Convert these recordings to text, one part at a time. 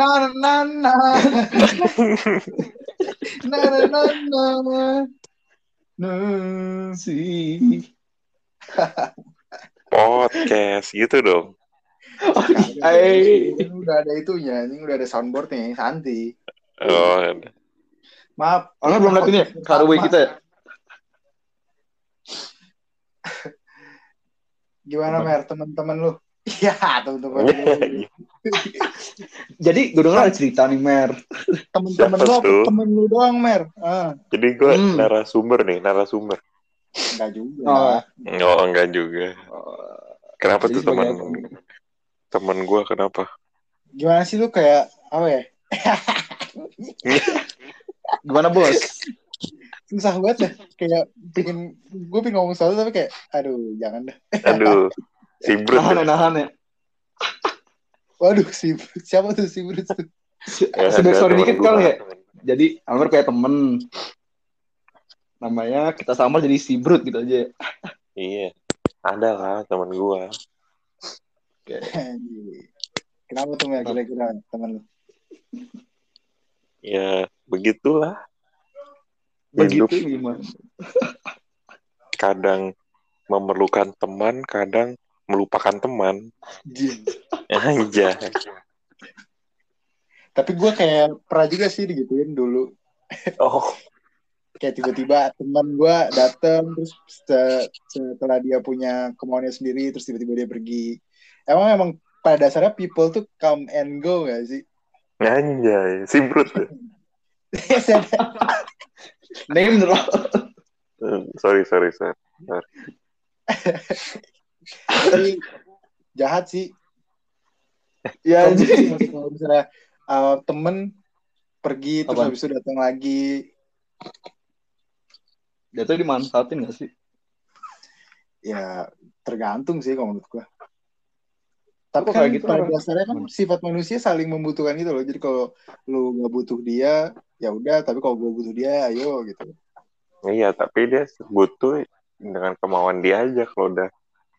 Na na na. Na na na na. Na sih. Podcast gitu dong. Hai. Ini udah ada itunya, ini udah ada soundboardnya, Santi. Oh, Maaf. Karena belum lihat ini ya, Karwe kita ya. Gimana? Mer, teman-teman lu? Iya, teman-teman lu. Jadi gue dengar ada cerita nih Mer. Siapa apa tuh? temen lu doang, Mer? Ah, jadi gue Hmm. narasumber nih, narasumber. enggak juga. Oh. Oh, enggak juga. Kenapa Jadi tuh teman teman gue kenapa? Gimana sih lu kayak apa ya? Gimana bos? Susah banget ya. Kayak pengen gue pengen ngomong sesuatu tapi kayak aduh, jangan dah. Aduh, si Brut. Nahan ya, nahan ya. Waduh, si siapa tuh si Bruce tuh? Ya, Sebaik ada sorry temen dikit gua. kali ya. Jadi Amir kayak temen. Namanya kita sama jadi si Brut gitu aja. Iya, ada lah teman gue. Anjing. Kenapa tuh Mer kira-kira teman lu? Ya, begitulah. Begitu Hidup. gimana? Kadang memerlukan teman, kadang melupakan teman. Aja. Tapi gue kayak pernah juga sih digituin dulu. Oh, Kayak tiba-tiba teman gue dateng terus se- setelah dia punya kemauannya sendiri terus tiba-tiba dia pergi. Emang emang pada dasarnya people tuh come and go gak sih? anjay, si Brut. Name dulu. Hmm, Sorry, sorry, sorry. Tapi jahat sih. Ya Kalau anjing. misalnya- kalau misalnya uh, temen pergi terus Apa? habis itu datang lagi Dia tuh dimanfaatin gak sih? ya tergantung sih kalau menurut gua. Tapi Kok kan kayak gitu pada orang- dasarnya kan sifat manusia saling membutuhkan gitu loh. Jadi kalau lu nggak butuh dia, ya udah. Tapi kalau gua butuh dia, ayo gitu. Iya, tapi dia butuh dengan kemauan dia aja kalau udah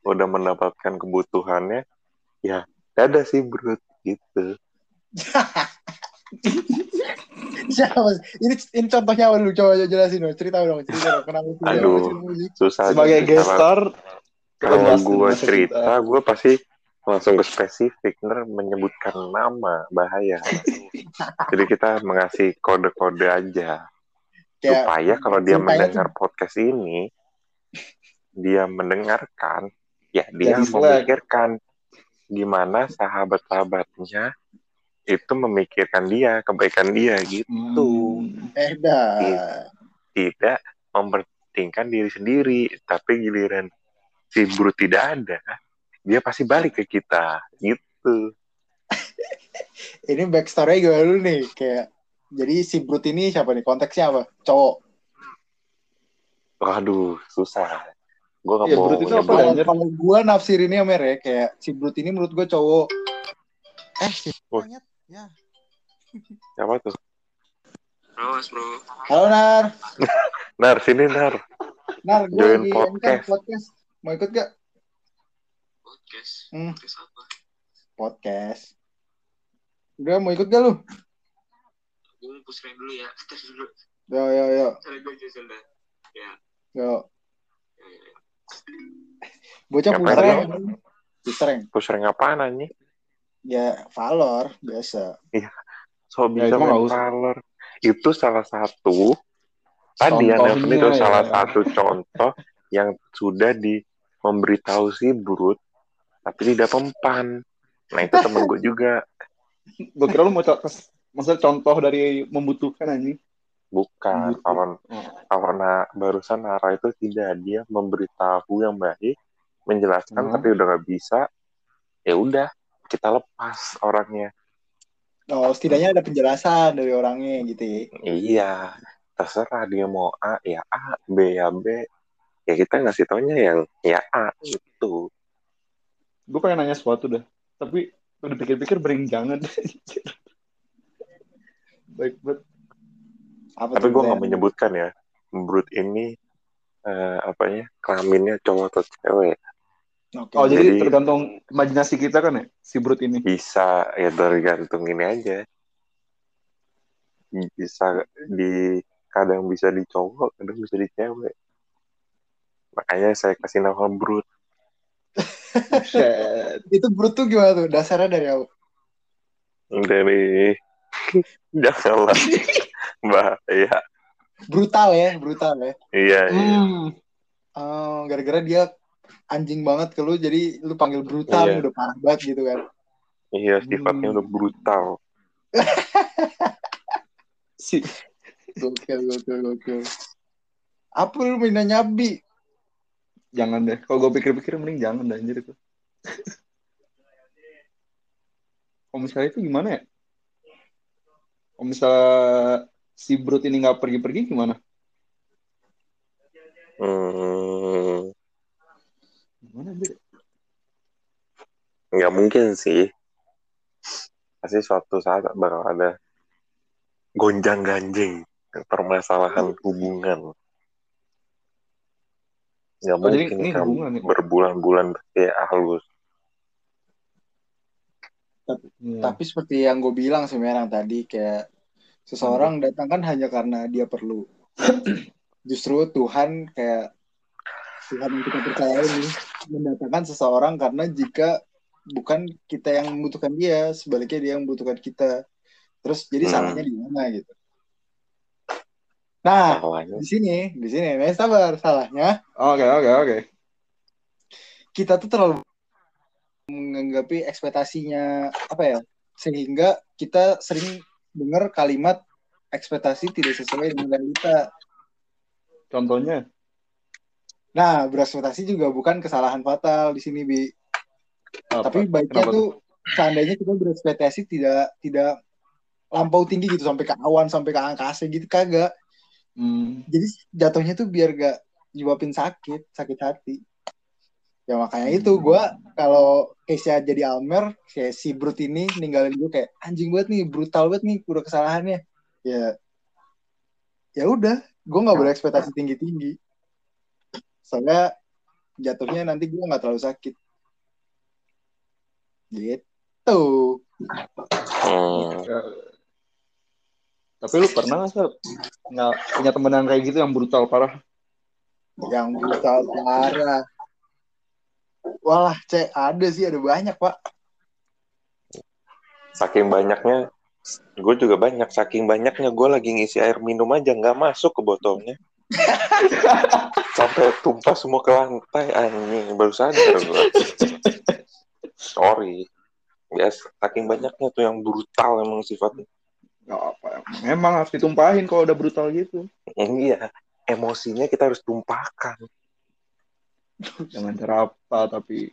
udah mendapatkan kebutuhannya, ya ada sih Brut gitu. Sih? Ini ini contohnya apa lu? Coba jelasin dong. Cerita dong. Cerita dong. Kenapa? Aduh. Susah Sebagai guest Kalau- star, Kalau jelasin gue cerita, gue pasti langsung ke spesifik, ntar menyebutkan nama bahaya. Jadi kita mengasih kode-kode aja Kayak supaya kalau dia mendengar podcast ini, dia mendengarkan, ya dia Jadi memikirkan gimana sahabat-sahabatnya itu memikirkan dia, kebaikan dia gitu. Hmm. eh dah. Tidak mempentingkan diri sendiri, tapi giliran si Brut tidak ada, dia pasti balik ke kita gitu. Ini backstory gimana dulu nih? Kayak jadi si Brut ini siapa nih? Konteksnya apa? Cowok. Waduh, susah. Gue gak Ya, mau Brut itu apa. Kalau gua nafsirinnya Mer ya, kayak si Brut ini menurut gua cowok. Eh, si Wah. monyet. Ya. Siapa tuh? Awas bro. Halo Nar. Nar, sini Nar. Nar, gue Join lagi podcast. podcast. podcast. Mau ikut gak? Podcast. Hmm. Podcast apa? Podcast. Udah mau ikut gak lu? Gue mau push rank dulu ya. Tes dulu. Yo yo yo Cara gue jelasin dah. yo. Ya, ya, ya. Bocah Ngapain push rank. lu? Push rank. Push rank apaan anjing? Ya Valor biasa. So Ya, bisa itu mah main. Valor. Itu salah satu tadi Nelson itu ya. salah satu contoh yang sudah di memberitahu si Brut tapi tidak mempan. Nah itu temen gue juga Gue kira lu mau co- maksudnya contoh dari membutuhkan anjing. Bukan Gitu. kalau kalau na, barusan Nara itu tidak dia memberitahu yang baik menjelaskan Hmm. tapi udah nggak bisa ya udah kita lepas orangnya Oh, setidaknya ada penjelasan dari orangnya gitu ya. iya terserah dia mau A ya A B ya B ya kita ngasih taunya yang ya A itu Gue pengen nanya sesuatu dah. Tapi udah pikir-pikir bering jangan. Baik banget. Apa tapi gue nggak menyebutkan ya Brut ini eh, apanya kelaminnya cowok atau cewek Oke. Oh jadi, Jadi- tergantung imajinasi kita kan ya si Brut ini. bisa ya tergantung ini aja bisa di kadang bisa di cowok kadang bisa di cewek makanya saya kasih nama Brut. Itu brut tuh gimana tuh? Dasarnya dari apa? dari janganlah mbak ya Brutal ya, brutal ya. iya iya Hmm. Oh, gara-gara dia anjing banget ke lu, jadi lu panggil brutal, Iya. udah parah banget gitu kan. iya sifatnya Hmm. udah brutal Si Gokil, gokil, gokil. Apa lu main nanya Abi? jangan deh. Kalau gue pikir-pikir mending jangan deh anjir itu. Kalau misalnya itu gimana ya? Kalau misalnya si Brut ini nggak pergi-pergi gimana? hmm, Gimana nggak mungkin sih pasti suatu saat bakal ada gonjang ganjing permasalahan hubungan nggak Oh, mungkin ini kamu hubungan ya? berbulan-bulan kayak halus Iya. Tapi seperti yang gue bilang sebenarnya tadi, kayak seseorang datang kan hanya karena dia perlu. Justru Tuhan kayak Tuhan yang kita percaya ini mendatangkan seseorang karena jika bukan kita yang membutuhkan dia, sebaliknya dia yang membutuhkan kita. Terus jadi Hmm. salahnya di mana gitu. Nah, salahnya di sini, di sini, nih sabar, salahnya Oke oke oke. kita tuh terlalu menganggapi ekspektasinya apa ya sehingga kita sering dengar kalimat ekspektasi tidak sesuai dengan realita. Contohnya? Nah, berekspektasi juga bukan kesalahan fatal di sini bi. Apa? Tapi baiknya Kenapa tuh seandainya kita berekspektasi tidak tidak lampau tinggi gitu sampai ke awan sampai ke angkasa gitu kagak. Hmm. Jadi jatuhnya tuh biar gak nyebabin sakit, sakit hati. Ya makanya itu gue kalau case jadi Almer, kayak si Brut ini ninggalin gue kayak anjing banget nih, brutal banget nih udah kesalahannya. Ya ya udah, gue nggak berekspektasi tinggi tinggi. Soalnya jatuhnya nanti gue nggak terlalu sakit. Gitu. hmm, Ya. Tapi lu pernah nggak sih punya temen yang kayak gitu yang brutal parah? Yang brutal parah. Walah, cek ada sih, ada banyak pak. saking banyaknya gue juga banyak. Saking banyaknya gue lagi ngisi air minum aja nggak masuk ke botolnya. Sampai tumpah semua ke lantai anjing. Baru sadar gue sorry. Ya saking banyaknya tuh yang brutal emang sifatnya. Gak apa. Memang harus ditumpahin kalau udah brutal gitu. iya emosinya kita harus tumpahkan Jangan cara apa tapi.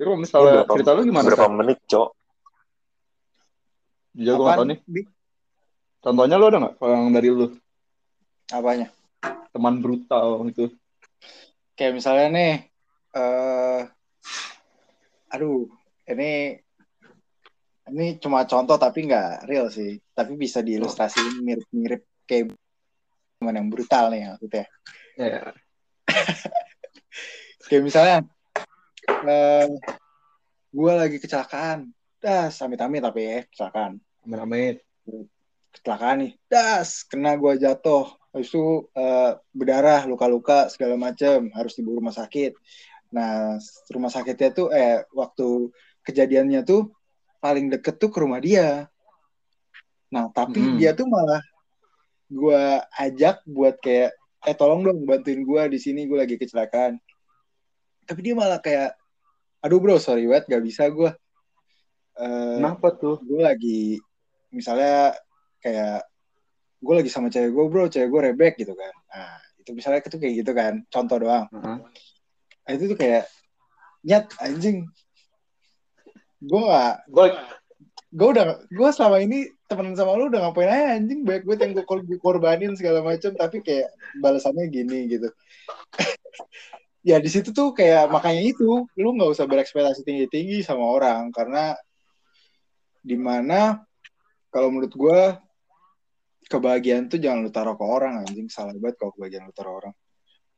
Kalau misalnya Berapa- cerita lu gimana? berapa Sat? menit cok Jujur gue nggak tahu nih. Bi? Contohnya lu ada nggak? Kalau yang dari lu Apanya? teman brutal gitu. Kayak misalnya nih, eh aduh, ini ini cuma contoh tapi nggak real sih. Tapi bisa diilustrasiin mirip-mirip kayak yang brutal nih maksudnya. Ya. Kayak misalnya, eh gue lagi kecelakaan, das, amit-amit tapi ya kecelakaan. Amit-amit. kecelakaan nih, das, kena gua jatuh, habis itu eh, berdarah, luka-luka segala macam, harus dibawa rumah sakit. Nah, rumah sakitnya tuh eh waktu kejadiannya tuh paling deket tuh ke rumah dia. Nah, tapi Mm-mm. dia tuh malah gua ajak buat kayak eh tolong dong bantuin gua di sini gua lagi kecelakaan. Tapi dia malah kayak aduh bro, sorry banget gak bisa gua. Eh, Kenapa tuh? gue lagi misalnya kayak gue lagi sama cewek gue bro cewek gue rebek gitu kan nah itu misalnya itu kayak gitu kan contoh doang Heeh. nah, itu tuh kayak nyat anjing gue gak Gue gue udah gue selama ini temenan sama lu udah ngapain aja anjing. Banyak gue yang gue kor- gue korbanin segala macam tapi kayak balasannya gini gitu. Ya di situ tuh kayak makanya itu lu nggak usah berekspektasi tinggi tinggi sama orang karena di mana kalau menurut gue kebahagiaan tuh jangan lu taruh ke orang anjing. Salah banget kalau kebahagiaan lu taruh orang.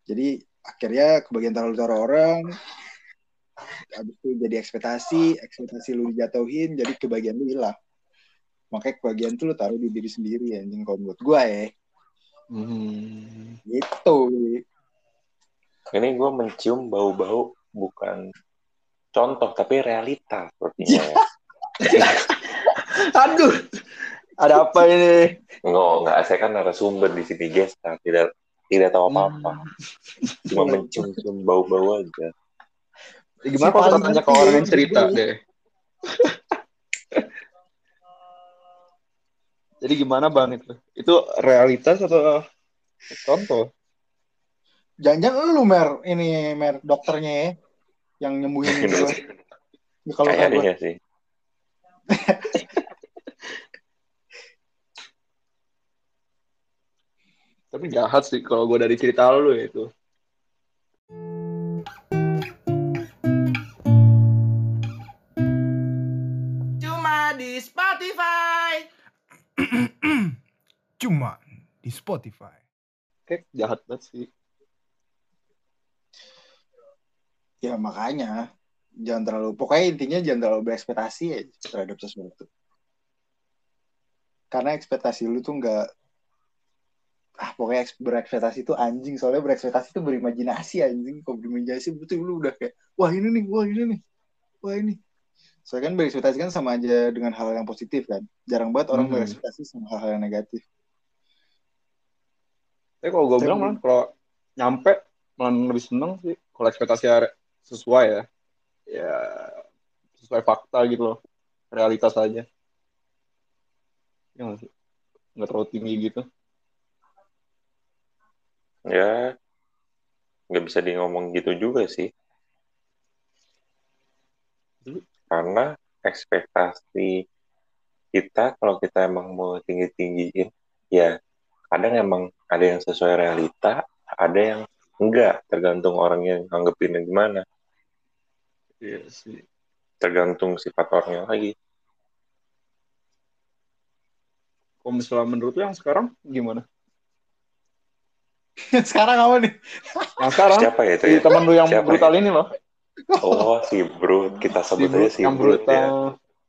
Jadi akhirnya kebagian taruh taruh orang habis itu jadi ekspektasi ekspektasi lu dijatuhin jadi kebagian lu hilang makanya kebagian tuh lu taruh di diri sendiri anjing kalau menurut gue ya Hmm. gitu Ini gue mencium bau-bau bukan contoh tapi realita sepertinya. ya. Aduh, ada apa ini? Nggak, nggak. Saya kan narasumber di sini guys, nah, tidak tidak tahu apa-apa. Cuma mencium-cium bau-bau aja. Ya, gimana Si kalau tanya ke orang ya, yang cerita deh? Jadi gimana bang itu? Itu realitas atau contoh? jangan-jangan lu mer ini mer dokternya ya yang nyembuhin gue ya, kalau kayak Kayaknya sih. Tapi jahat sih kalau gue dari cerita lu ya itu. Cuma di Spotify. Kayak jahat banget sih. ya makanya. Jangan terlalu pokoknya intinya jangan terlalu berekspektasi ya terhadap sesuatu. Karena ekspektasi lu tuh nggak ah pokoknya eks- berekspektasi itu anjing. Soalnya berekspektasi itu berimajinasi anjing. Kalau berimajinasi betul lu udah kayak wah ini nih wah ini nih. Wah ini soalnya kan berekspektasi kan sama aja dengan hal yang positif kan jarang banget orang Mhm. berekspektasi sama hal-hal yang negatif Tapi kalau gue bilang malah kalau nyampe malah lebih seneng sih kalau ekspektasi sesuai ya. Ya sesuai fakta gitu loh. Realitas aja. Ya nggak sih? Nggak terlalu tinggi gitu. Ya, nggak bisa di ngomong gitu juga sih. Karena ekspektasi kita kalau kita emang mau tinggi-tinggiin, ya kadang emang ada yang sesuai realita, ada yang enggak, tergantung orang yang nganggepinnya gimana, Iya sih. tergantung sifat orangnya lagi. Kalau misalnya menurut yang sekarang gimana? sekarang apa nih Yang sekarang Siapa ya itu ya? teman lu yang Siapa brutal ini loh. Oh, si Brut. Kita Si sebut aja Brut, si Brut ya. brutal.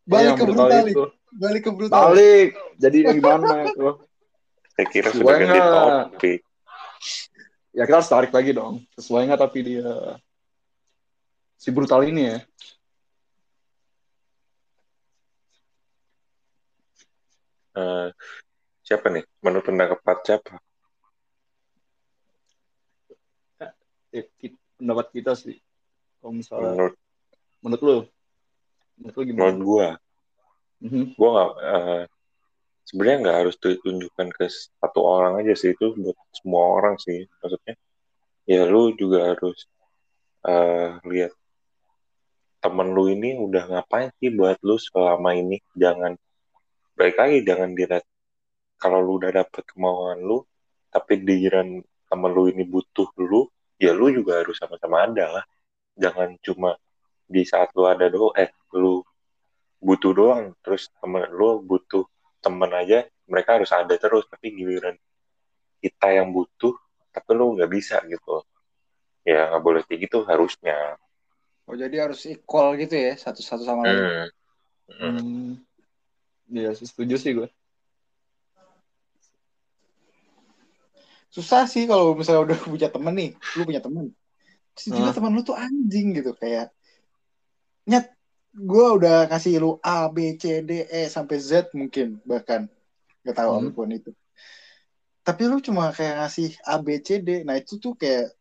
balik ke brutal brutal itu. balik ke brutal Balik. Jadi gimana itu? Saya kira Sesuai sudah ganti topik. Ya kita harus tarik lagi dong. Sesuai nggak tapi dia si brutal ini ya. Eh, siapa nih? Menurut pendapat siapa? Eh, ki- pendapat kita sih. Kalau misalnya Menurut menurut lu, menurut lu gimana? menurut gua, Mhm. gua nggak eh, sebenarnya nggak harus ditunjukkan ke satu orang aja sih itu buat semua orang sih maksudnya ya lu juga harus eh, lihat temen lu ini udah ngapain sih buat lu selama ini jangan baik lagi jangan dilihat kalau lu udah dapet kemauan lu tapi diiran temen lu ini butuh lu ya lu juga harus sama-sama ada lah jangan cuma di saat lu ada doang eh lu butuh doang terus temen lu butuh temen aja mereka harus ada terus tapi giliran kita yang butuh tapi lu nggak bisa gitu ya nggak boleh kayak gitu harusnya oh jadi harus equal gitu ya satu satu sama lain hmm. Hmm. Hmm. Iya, sih, setuju sih gue. susah sih kalau misalnya udah punya temen nih lu punya temen terus juga Hmm. teman lu tuh anjing gitu kayak nyet gue udah kasih lu A B C D E sampai Z mungkin bahkan. Nggak tahu Hmm. apa pun itu. Tapi lu cuma kayak ngasih A B C D. Nah itu tuh kayak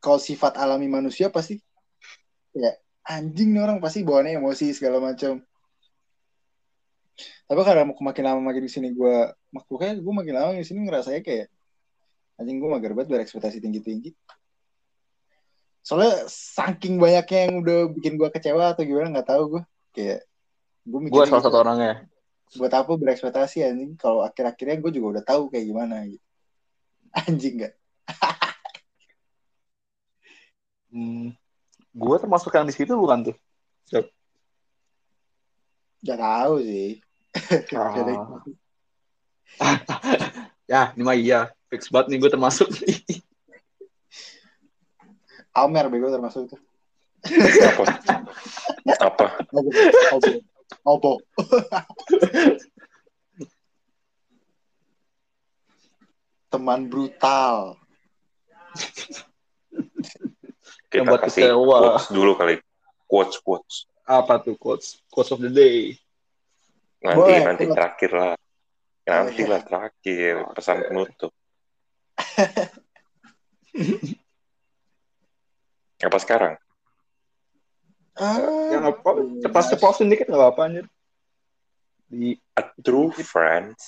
kalau sifat alami manusia pasti kayak anjing nih orang pasti bawaannya emosi segala macam tapi karena makin lama makin ke sini gue makanya gue makin lama di sini ngerasanya kayak anjing gue mager banget berekspektasi tinggi tinggi soalnya saking banyaknya yang udah bikin gue kecewa atau gimana nggak tahu gue kayak gue Gue mikirnya salah gitu, satu orangnya. buat apa berekspektasi anjing kalau akhir-akhirnya gue juga udah tahu kayak gimana gitu anjing nggak Hmm. Gue termasuk yang di situ bukan tuh? nggak tahu sih Ah. Ya, ini mah iya. Fix banget nih gue termasuk. Almer bego termasuk itu. Apa? Apa? Opo. Teman brutal. Kita Yang buat kasih kecewa. quotes dulu kali. Quotes, quotes. Apa tuh quotes? Quotes of the day. Nanti, Boleh, nanti quotes. terakhir lah. Nanti Oh, iya. lah terakhir. Pesan penutup. Apa sekarang? Ah, Yang apa? Cepat-cepat dikit nggak apa-apa anjir. Di A true friend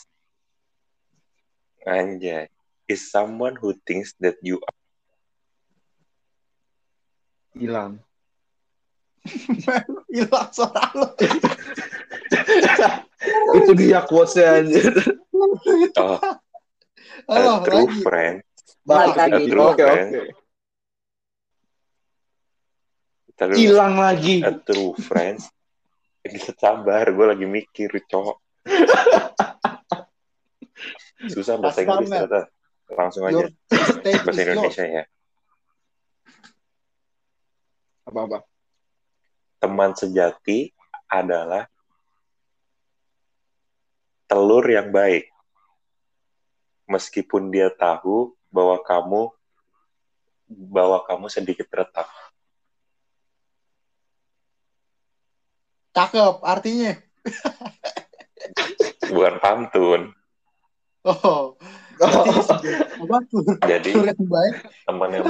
Anjay is someone who thinks that you are hilang. hilang suara lo. Itu dia quotesnya anjir. oh, Halo, a true lagi. friend Balik lagi. Oke, oke. Hilang lagi. a true friend bisa sabar gue lagi mikir cowok. Susah bahasa Inggris ternyata. Langsung aja. bahasa. Indonesia ya. Apa-apa. teman sejati adalah telur yang baik. Meskipun dia tahu bahwa kamu bahwa kamu sedikit retak Cakep artinya. bukan pantun Oh. Jadi Telur yang baik. teman yang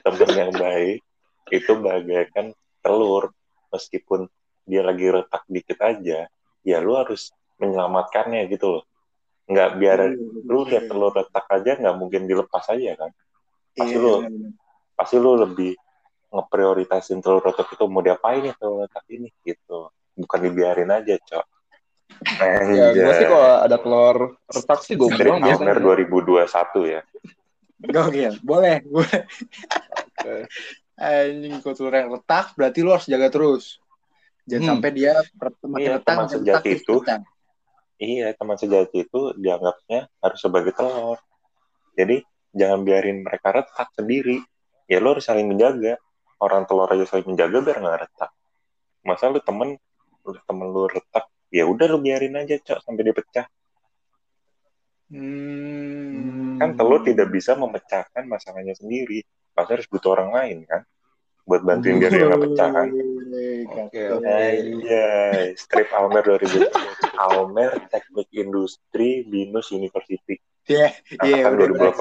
teman yang baik itu bagaikan telur meskipun dia lagi retak dikit aja ya lu harus menyelamatkannya gitu loh nggak biar lu lihat telur retak aja nggak mungkin dilepas aja kan pasti Iya, lu- benar-benar. pasti lu lebih ngeprioritasin telur retak itu mau diapain ya telur retak ini gitu bukan dibiarin aja cok Ya, gue sih kalau ada telur retak sih gue buang biasanya. 2021 ya Gokil. Boleh, boleh. Oke. Anjing kok telur yang retak berarti lu harus jaga terus. Jangan Hmm. sampai dia makin Iya, retak, teman sejati retak, itu. Iya, teman sejati itu dianggapnya harus sebagai telur. Jadi jangan biarin mereka retak sendiri. Ya lo harus saling menjaga. Orang telur aja saling menjaga biar nggak retak. Masa lu temen, lu temen lu retak, ya udah lu biarin aja cok sampai dia pecah. Hmm. Kan telur tidak bisa memecahkan masalahnya sendiri. Pasti harus butuh orang lain kan, buat bantuin biar dia nggak pecah kan. Oke, oke. Anjay, strip Almer 2000. Almer Teknik Industri Binus University. Iya, iya, Angkatan udah,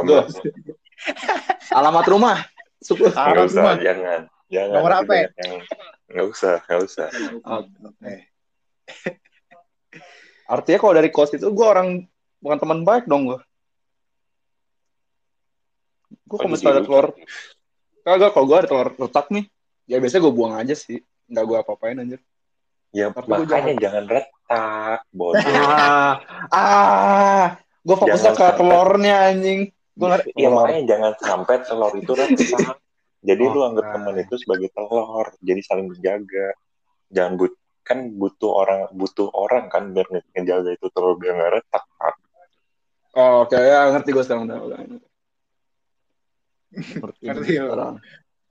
2018. Alamat rumah. Suku. Alamat usah, rumah. jangan. Jangan. Nomor apa ya? Nggak usah, nggak usah. Oke. Artinya kalau dari kos itu gue orang bukan teman baik dong gue. Gue Oh, kalau jadi misalnya ada lu- telur, kagak kalau gue ada telur retak nih, ya biasanya gue buang aja sih. Nggak gue apa-apain anjir. Ya, Tapi gua makanya jangan retak, bodoh. Ah, ah, gue fokusnya Jangan ke telurnya anjing. Gue ngerti. Iya, makanya jangan sampai telur itu retak. Jadi lu Oh, anggap nah. teman itu sebagai telur. Jadi saling menjaga. Jangan but kan butuh orang butuh orang kan biar nge- ngejaga itu telur biar nggak retak kan. Oh, oke ya ngerti gue sekarang udah. Ngerti, Ngerti sekarang.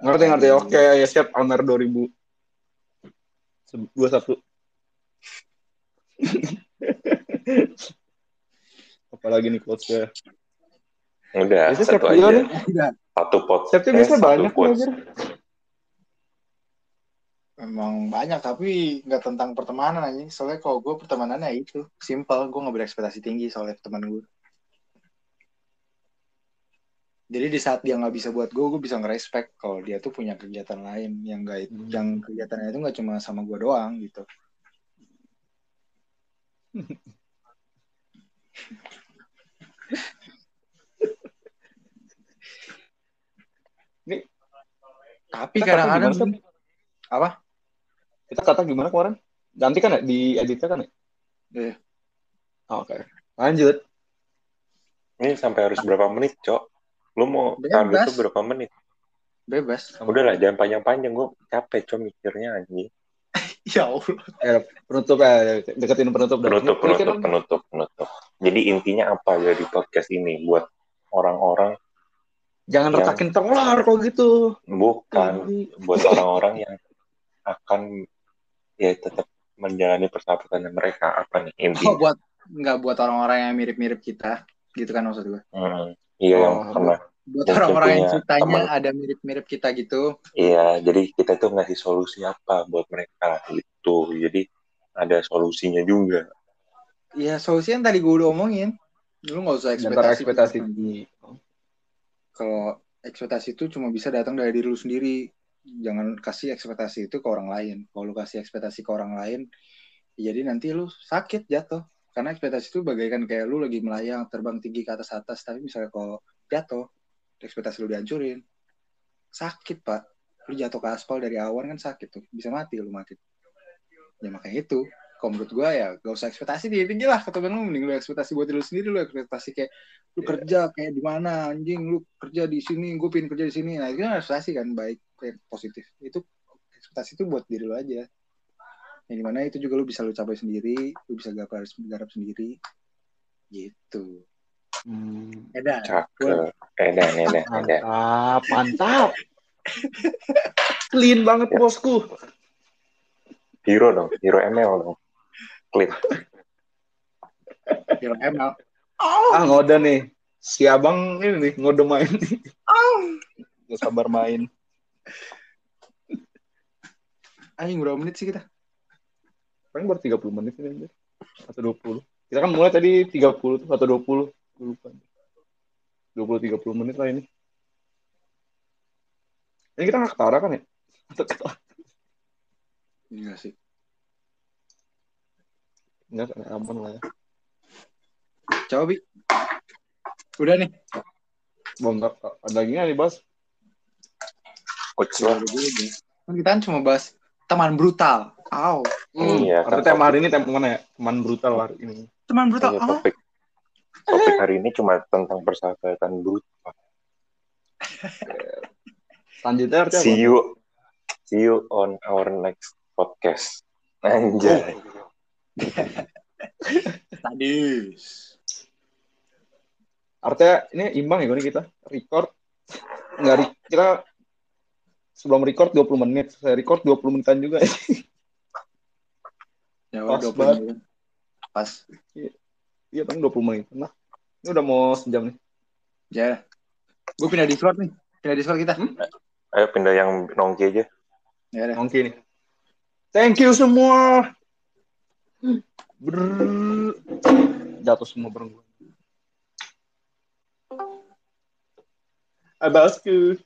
Ngerti ngerti. Oke ya siap Almer 2000 21. Apalagi nih quotesnya. Udah, Biasanya satu setiap aja. Udah. Satu pot. Setiapnya eh, biasanya satu banyak quotes. anjir. Emang banyak tapi nggak tentang pertemanan aja. Soalnya kalau gue pertemanannya itu simple. Gue nggak berekspektasi tinggi soalnya teman gue. Jadi di saat dia nggak bisa buat gue, gue bisa ngerespek kalau dia tuh punya kegiatan lain yang nggak Hmm. yang kegiatannya itu nggak cuma sama gue doang gitu. Tapi kadang-kadang apa? Kita kata gimana kemarin? Ganti kan ya di editnya kan ya? Iya. Oke. Lanjut. Ini sampai harus berapa menit, Cok? Lu mau target itu berapa menit? Bebas. Udahlah, jangan panjang-panjang. Gue capek, Cok, mikirnya anjing. Ya Allah. Eh, penutup ya, deketin penutup. Penutup, kira-kira penutup, penutup, penutup. Jadi intinya apa dari podcast ini buat orang-orang Jangan Yang- retakin telur kok gitu. bukan Ini- buat orang-orang yang akan ya tetap menjalani persahabatan mereka apa nih Oh, buat nggak buat orang-orang yang mirip-mirip kita, gitu kan maksud gue. Hmm, iya yang Oh, pernah Buat orang-orang yang ceritanya teman. ada mirip-mirip kita gitu. iya jadi kita tuh ngasih solusi apa buat mereka gitu jadi ada solusinya juga Ya solusinya yang tadi gue udah omongin. Lu nggak usah ekspektasi. ekspektasi tinggi. Kalau ekspektasi itu cuma bisa datang dari diri lu sendiri. Jangan kasih ekspektasi itu ke orang lain. Kalau lu kasih ekspektasi ke orang lain, ya jadi nanti lu sakit jatuh. Karena ekspektasi itu bagaikan kayak lu lagi melayang terbang tinggi ke atas atas, tapi misalnya kalau jatuh, ekspektasi lu dihancurin, sakit pak. Lu jatuh ke aspal dari awan kan sakit tuh, bisa mati lu mati. Ya makanya itu, kalau menurut gue ya gak usah ekspektasi tinggi tinggi lah kata lu mending lu ekspektasi buat diri lu sendiri lu ekspektasi kayak lu Iya. kerja kayak di mana anjing lu kerja di sini gue pengen kerja di sini. Nah itu kan ekspektasi kan baik kayak positif. Itu ekspektasi itu buat diri lu aja. Yang di mana itu juga lu bisa lu capai sendiri lu bisa garap garap sendiri. Gitu. Hmm, edan cakep. Edan edan edan. Mantap, mantap. Clean banget bosku. hero dong hero ML dong klik Hero ML Ah ngode nih. Si abang ini nih ngode main nih. Gak sabar main. anjing berapa menit sih kita Paling baru 30 menit ini anjir. Atau 20. Kita kan mulai tadi 30 tuh atau 20. Gue lupa. 20 30 menit lah ini. Ini kita nggak ketara kan ya? Atau ketara? enggak sih Enggak, aman lah ya. coba bi. Udah nih. Bang, nggak- ada lagi nggak nih, Bas? coach lah kan kita kan cuma bahas teman brutal. Aw, Hmm, Iya, kan tema hari ini tema mana ya? Teman brutal hari ini. teman brutal Iya, ah topik topik hari ini cuma tentang persahabatan brutal. Selanjutnya artinya see apa? you. See you on our next podcast. Anjay sadis Artinya ini imbang ya gue kita record nggak re- kita sebelum record 20 menit, saya record 20 menitan juga. ya Pas udah banget. menit. pas Iya, paling 20 menit. Nah, ini udah mau sejam nih. ya gue pindah discord nih pindah discord kita ayo pindah yang nongki aja ya Oke nih. Thank you semua. Brrrr. Jatuh semua bareng gue. Abasku.